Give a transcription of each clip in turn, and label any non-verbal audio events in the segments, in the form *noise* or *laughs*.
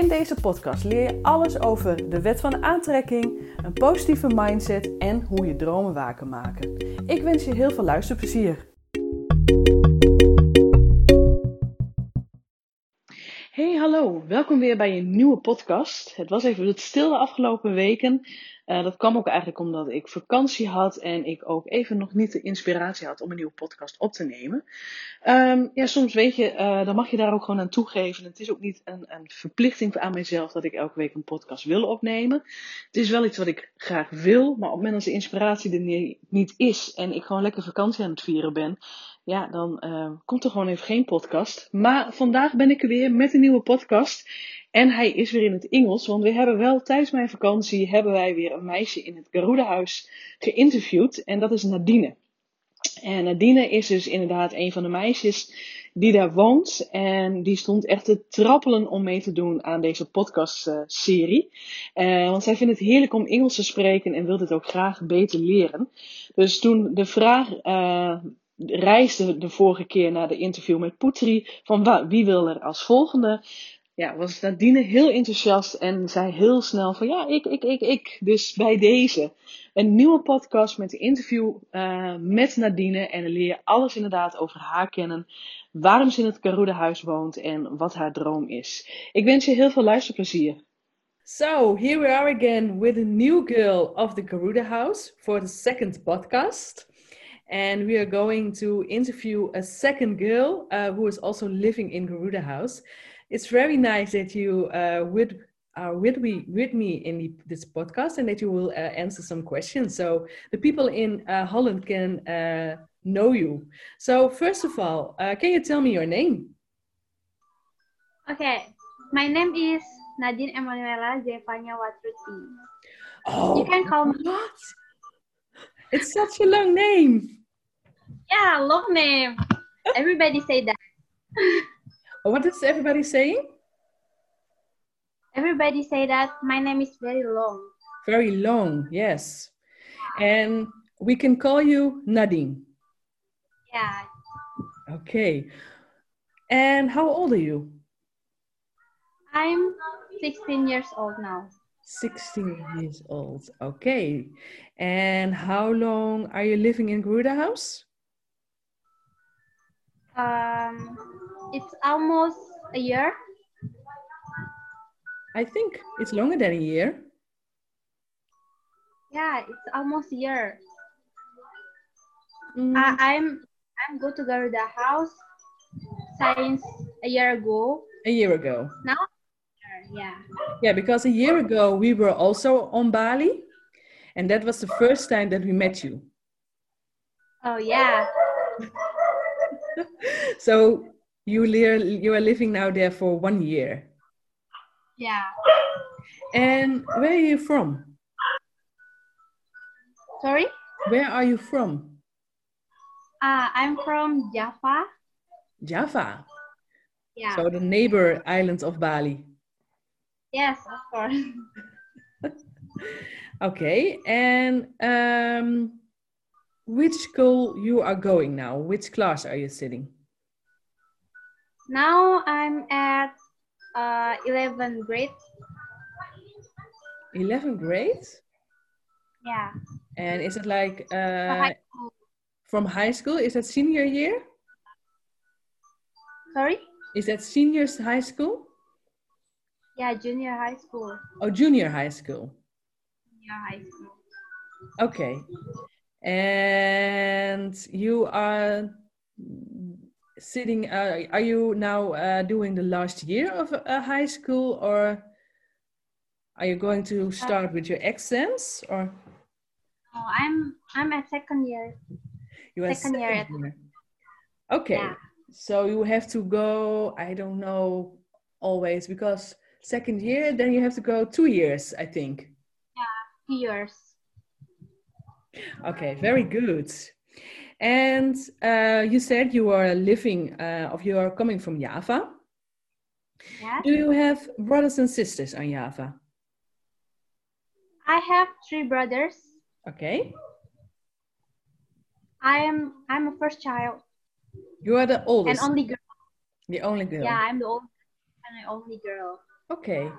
In deze podcast leer je alles over de wet van aantrekking, een positieve mindset en hoe je dromen waar kan maken. Ik wens je heel veel luisterplezier. Hey, hallo. Welkom weer bij een nieuwe podcast. Het was even het stil de afgelopen weken. Uh, dat kwam ook eigenlijk omdat ik vakantie had en ik ook even nog niet de inspiratie had om een nieuwe podcast op te nemen. Um, ja, soms weet je, uh, dan mag je daar ook gewoon aan toegeven. Het is ook niet een, een verplichting aan mijzelf dat ik elke week een podcast wil opnemen. Het is wel iets wat ik graag wil, maar op het moment dat de inspiratie er niet is en ik gewoon lekker vakantie aan het vieren ben, ja, dan uh, komt er gewoon even geen podcast. Maar vandaag ben ik er weer met een nieuwe podcast. En hij is weer in het Engels, want we hebben wel tijdens mijn vakantie hebben wij weer een meisje in het Garuda-huis geïnterviewd. En dat is Nadine. En Nadine is dus inderdaad een van de meisjes die daar woont. En die stond echt te trappelen om mee te doen aan deze podcastserie. Uh, want zij vindt het heerlijk om Engels te spreken en wil dit ook graag beter leren. Dus toen de vraag uh, reisde de vorige keer naar de interview met Putri van wie wil er als volgende, ja, was Nadine heel enthousiast en zei heel snel van ja, ik, ik, ik, ik. Dus bij deze een nieuwe podcast met een interview uh, met Nadine. En dan leer je alles inderdaad over haar kennen. Waarom ze in het Caruda huis woont en wat haar droom is. Ik wens je heel veel luisterplezier. So, here we are again with a new girl of the Garuda House for the second podcast. And we are going to interview a second girl uh, who is also living in Garuda House. it's very nice that you uh, with are with me with me in the, this podcast and that you will uh, answer some questions so the people in uh, Holland can uh, know you. So first of all, uh, can you tell me your name? Okay, my name is Nadine Emanuela Zefania Watruti. Oh, you can call me. What? It's such a long name. Yeah, long name. Everybody say that. What is everybody saying? Everybody say that my name is very long. Very long, yes. And we can call you Nadine. Yeah. Okay. And how old are you? I'm 16 years old now. 16 years old. Okay. And how long are you living in Garuda House? Um, it's almost a year. I think it's longer than a year. Yeah, it's almost a year. Mm. Uh, I'm I'm go to Garuda house since a year ago. A year ago. Now, yeah. Yeah, because a year ago we were also on Bali, and that was the first time that we met you. Oh yeah. *laughs* so you you are living now there for one year. Yeah. And where are you from? Sorry? Where are you from? Uh, I'm from Java. Java? Yeah. So the neighbor islands of Bali. Yes, of course. *laughs* okay, and um, which school you are going now? Which class are you sitting? Now I'm at uh, 11th grade. 11th grade? Yeah. And is it like uh, high from high school? Is that senior year? Sorry? Is that seniors high school? Yeah, junior high school. Oh, junior high school. Junior high school. Okay. And you are sitting uh, are you now uh, doing the last year of uh, high school or are you going to start with your exams or oh, i'm i'm at second year you are second, year, year. okay yeah. so you have to go i don't know always because second year, then you have to go two years, I think. yeah Two years. Okay, very good. And uh, you said you are living, uh, of you are coming from Java. Yeah. Do you have brothers and sisters on Java? I have three brothers. Okay. I am I'm a first child You are the oldest. and only girl. the only girl. Yeah, I'm the old and the only girl. Okay.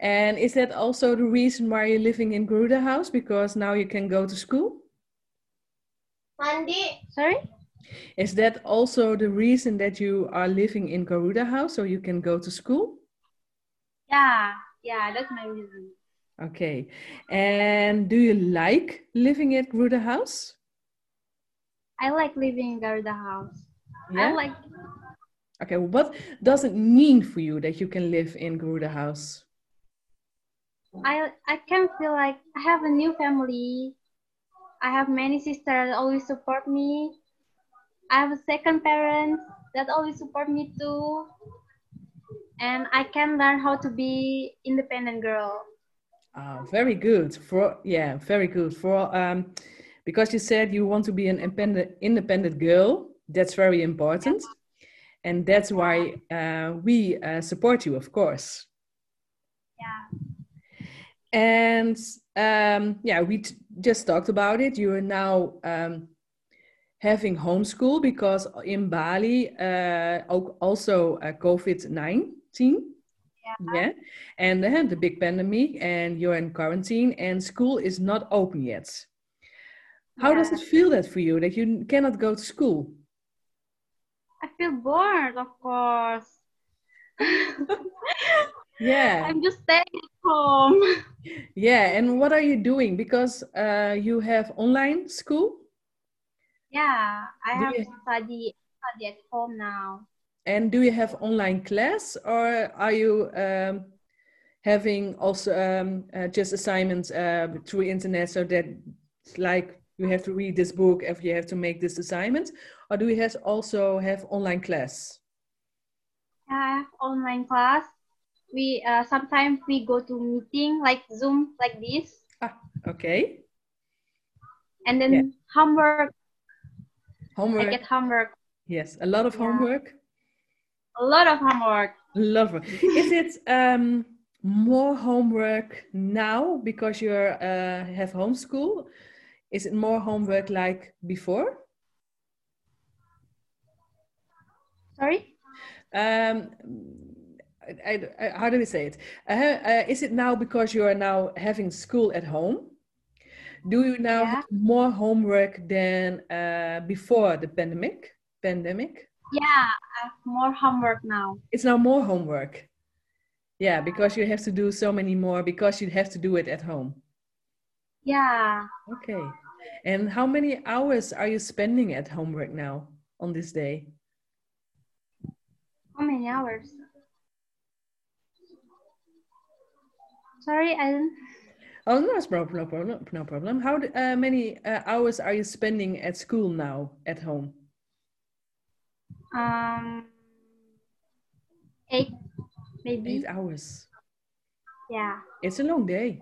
And is that also the reason why you're living in Garuda House? Because now you can go to school? Sorry? Is that also the reason that you are living in Garuda House so you can go to school? Yeah, yeah, that's my reason. Okay. And do you like living at Garuda House? I like living in Garuda house. Yeah? I like Okay. What does it mean for you that you can live in Garuda House? I I can feel like I have a new family. I have many sisters that always support me. I have a second parent that always support me too. And I can learn how to be independent girl. Ah, very good. For yeah, very good. For um, because you said you want to be an independent independent girl. That's very important, and that's why uh, we uh, support you, of course. Yeah. And um, yeah, we just talked about it. You are now um, having homeschool because in Bali, uh, also uh, COVID 19. Yeah. And uh, the big pandemic, and you're in quarantine, and school is not open yet. How does it feel that for you that you cannot go to school? I feel bored, of course. *laughs* Yeah. I'm just staying at home. Yeah. And what are you doing? Because uh, you have online school. Yeah, I Do have you- study study at home now. And do you have online class or are you um, having also um, uh, just assignments uh, through internet so that like you have to read this book if you have to make this assignment? Or do you have also have online class? Yeah, I have online class. We uh, sometimes we go to meeting like Zoom like this, Ah, Okay. and then Yeah. homework. I Homework. get homework. Yes, a lot of Yeah. homework. A lot of homework. Love it. Is it um, more homework now because you uh, have homeschool? Is it more homework like before? Sorry. Um, I, I, how do we say it? Uh, uh, is it now because you are now having school at home? Do you now Yeah. have more homework than uh, before the pandemic? Pandemic? Yeah, I have more homework now. It's now more homework. Yeah, because you have to do so many more because you have to do it at home. Yeah, Okay. And how many hours are you spending at homework now on this day? how many hours? Sorry, I didn't. Oh, no, no no problem. No problem. How uh, many uh, hours are you spending at school now at home? Um, eight, maybe. Eight hours. Yeah, It's a long day.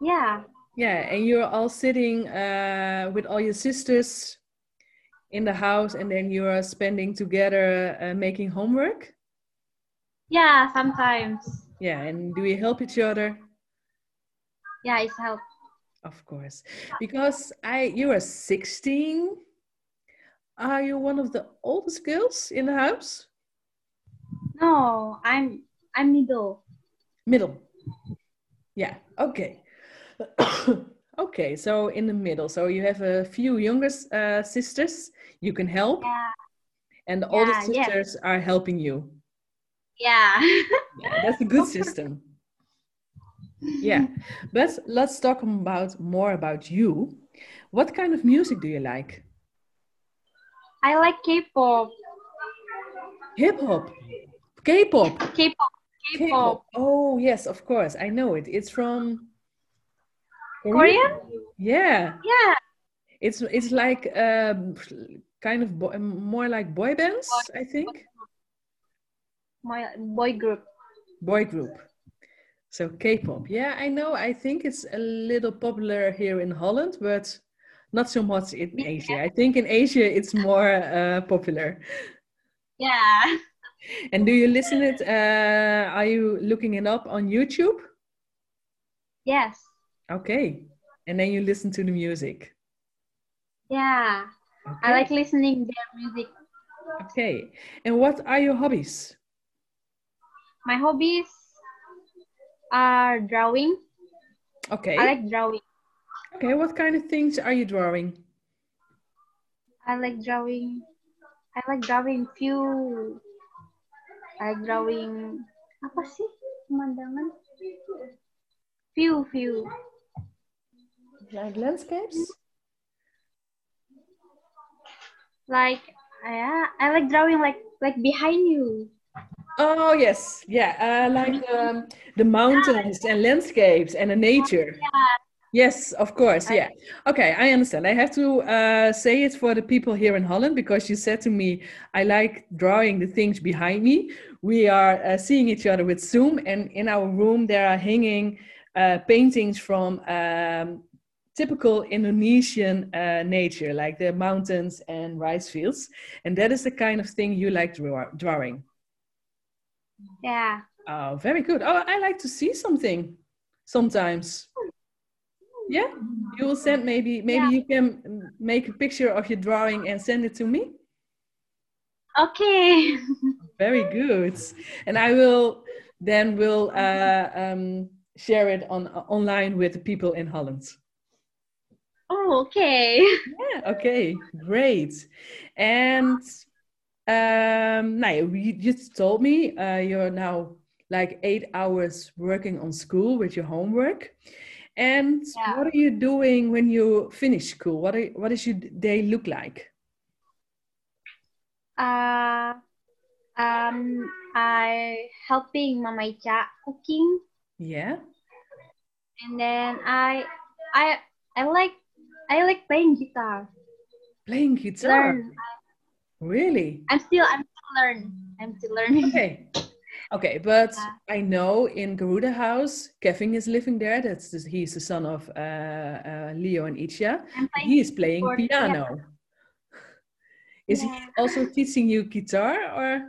yeah, Yeah, and you're all sitting uh, with all your sisters in the house, and then you are spending together uh, making homework. yeah. Sometimes, Yeah, and do we help each other? yeah, it's help. Of course, because I you are 16. Are you one of the oldest girls in the house? No, I'm I'm middle. Middle. Yeah. Okay. *coughs* okay. So in the middle. So you have a few younger uh, sisters you can help, Yeah, and the Yeah, yes. sisters are helping you. Yeah. Yeah, that's a good *laughs* system. Yeah. But let's talk about more about you. What kind of music do you like? I like K-pop. Hip hop, K-pop. K-pop. K-pop. Oh yes, of course. I know it. It's from Korean? Yeah, Yeah. it's it's like um, kind of bo- more like boy bands, I think. My boy group. boy group. So K-pop. Yeah, I know. I think it's a little popular here in Holland, but not so much in Yeah. Asia. I think in Asia it's more uh, popular. Yeah. And do you listen it? Uh, are you looking it up on YouTube? Yes. Okay. And then you listen to the music. Yeah. Okay. I like listening their music. Okay. And what are your hobbies? My hobbies are drawing. Okay. I like drawing. Okay. What kind of things are you drawing? I like drawing. I like drawing few. I like drawing apa sih pemandangan? Few few. Like landscapes? Like yeah, I like drawing like like behind you. Oh yes, yeah, uh, like um, the mountains and landscapes and the nature. Yes, of course, yeah. Okay, I understand. I have to uh, say it for the people here in Holland because you said to me, I like drawing the things behind me. We are uh, seeing each other with Zoom, and in our room there are hanging uh, paintings from um, typical Indonesian uh, nature, like the mountains and rice fields. And that is the kind of thing you like draw- drawing. Yeah. Oh, very good. Oh, I like to see something sometimes. Yeah, you will send maybe maybe Yeah. you can make a picture of your drawing and send it to me. Okay. Very good. And I will then will uh, um, share it on online with the people in Holland. oh, okay. Yeah. Okay. Great. And um, now you just told me uh, you're now like eight hours working on school with your homework. And Yeah. what are you doing when you finish school? What are, what does your day look like? Uh, um, I helping Mama Icha cooking, Yeah. and then I, I, I like, I like playing guitar. Playing guitar. Learn. Really? I'm still, I'm still learn. I'm still learning. Okay. *laughs* Okay, but Yeah. I know in Garuda House, Kevin is living there. That's the, he's the son of uh, uh, Leo and Icha. He is playing keyboard, yeah. piano. *laughs* Is he also teaching you guitar or?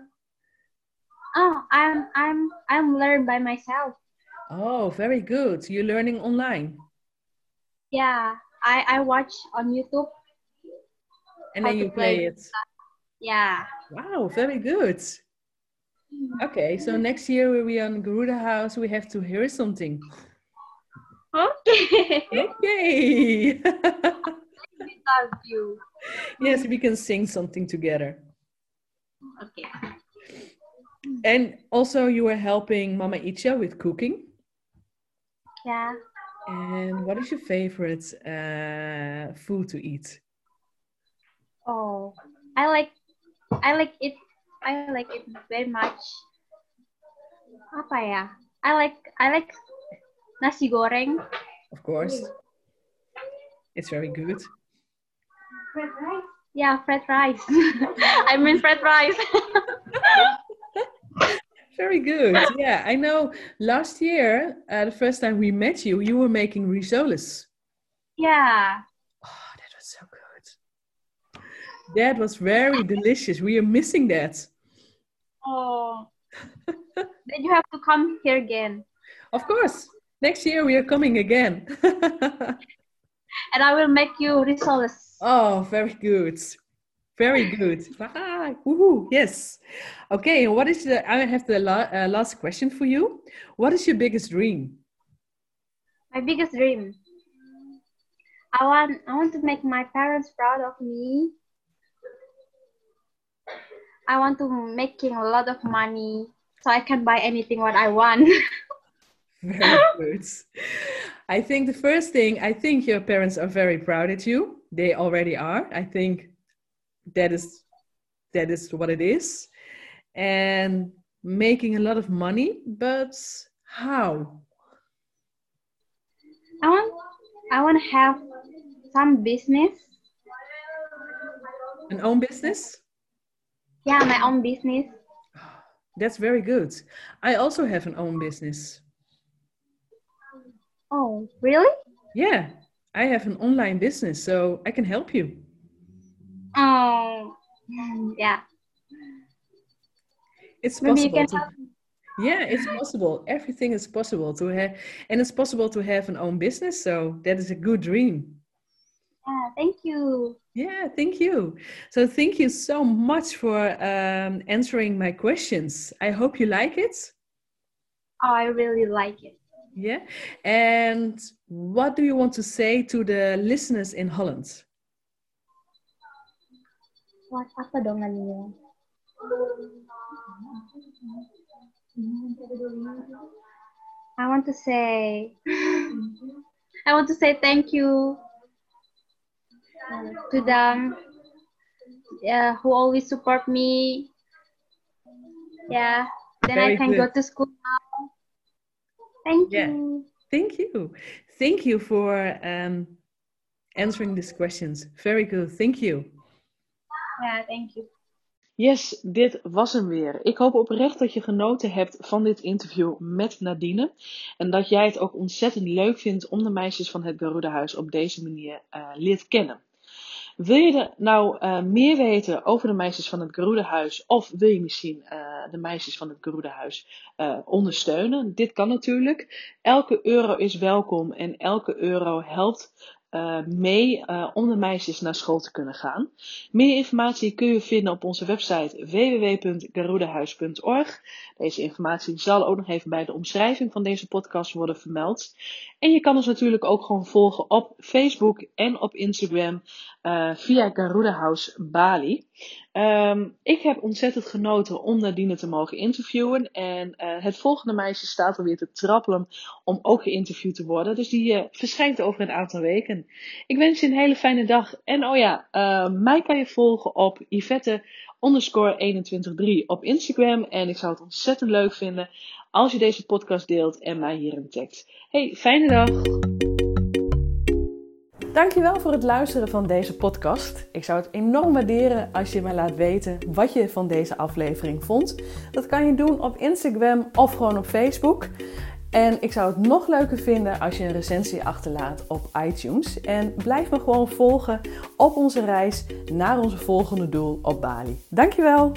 Oh, I'm, I'm, I'm learn by myself. Oh, very good. You're learning online. Yeah, I, I watch on YouTube. And then you play play. it. Yeah. Wow, very good. Okay, so next year when we are in Garuda House, we have to hear something. Okay. Okay. *laughs* Love you. yes, we can sing something together. Okay. And also, you were helping Mama Icha with cooking. Yeah. And what is your favorite uh, food to eat? Oh, I like, I like it. I like it very much. Apa ya? I like, I like nasi goreng. Of course, it's very good. Fried rice? Yeah, fried rice. *laughs* I mean fried rice. *laughs* Very good. Yeah, I know. Last year, uh, the first time we met you, you were making risoles. yeah. Oh, that was so good. That was very delicious. We are missing that. Oh. then you have to come here again, Of course. Next year we are coming again. and I will make you risoles. oh, very good. Very good. Ah, woohoo, yes. Okay, and what is the, I have the la- uh, last question for you. What is your biggest dream? My biggest dream. I want, I want to make my parents proud of me. I want to making a lot of money so I can buy anything what I want. *laughs* Very good. I think the first thing, I think your parents are very proud at you. They already are. I think that is that is what it is. And making a lot of money, but how? I want I want to have some business. An own business? Yeah, my own business. That's very good. I also have an own business. Oh, really? Yeah, I have an online business, so I can help you. Oh, yeah. It's Maybe possible. can To, yeah, it's possible. Everything is possible to have, and it's possible to have an own business. So that is a good dream. Yeah, thank you. Yeah, thank you. So thank you so much for um, answering my questions. I hope you like it. Oh, I really like it. Yeah. And what do you want to say to the listeners in Holland? What apa dong nanya? I want to say, *sighs* I want to say thank you to them uh, who always support me. Yeah, then Very I can go good. to school now. Thank Yeah. you. Thank you. Thank you for um, answering these questions. Very good. Thank you. Yeah, thank you. Yes, dit was hem weer. Ik hoop oprecht dat je genoten hebt van dit interview met Nadine. En dat jij het ook ontzettend leuk vindt om de meisjes van het Garuda-huis op deze manier eh leert kennen. Wil je er nou eh, meer weten over de meisjes van het Garuda-huis? Of wil je misschien eh, de meisjes van het Garuda-huis eh, ondersteunen? Dit kan natuurlijk. Elke euro is welkom en elke euro helpt mee om de meisjes naar school te kunnen gaan. Meer informatie kun je vinden op onze website www.garudahuis.org. Deze informatie zal ook nog even bij de omschrijving van deze podcast worden vermeld. En je kan ons natuurlijk ook gewoon volgen op Facebook en op Instagram eh, via Garuda House Bali. Ehm, ik heb ontzettend genoten om Nadine te mogen interviewen. En eh, het volgende meisje staat alweer te trappelen om ook geïnterviewd te worden. Dus die eh, verschijnt over een aantal weken. Ik wens je een hele fijne dag. En oh ja, mij kan je volgen op Yvette underscore 213 op Instagram. En ik zou het ontzettend leuk vinden als je deze podcast deelt en mij hierin tagt. Hey, fijne dag! Dankjewel voor het luisteren van deze podcast. Ik zou het enorm waarderen als je mij laat weten wat je van deze aflevering vond. Dat kan je doen op Instagram of gewoon op Facebook. En ik zou het nog leuker vinden als je een recensie achterlaat op iTunes. En blijf me gewoon volgen op onze reis naar onze volgende doel op Bali. Dankjewel!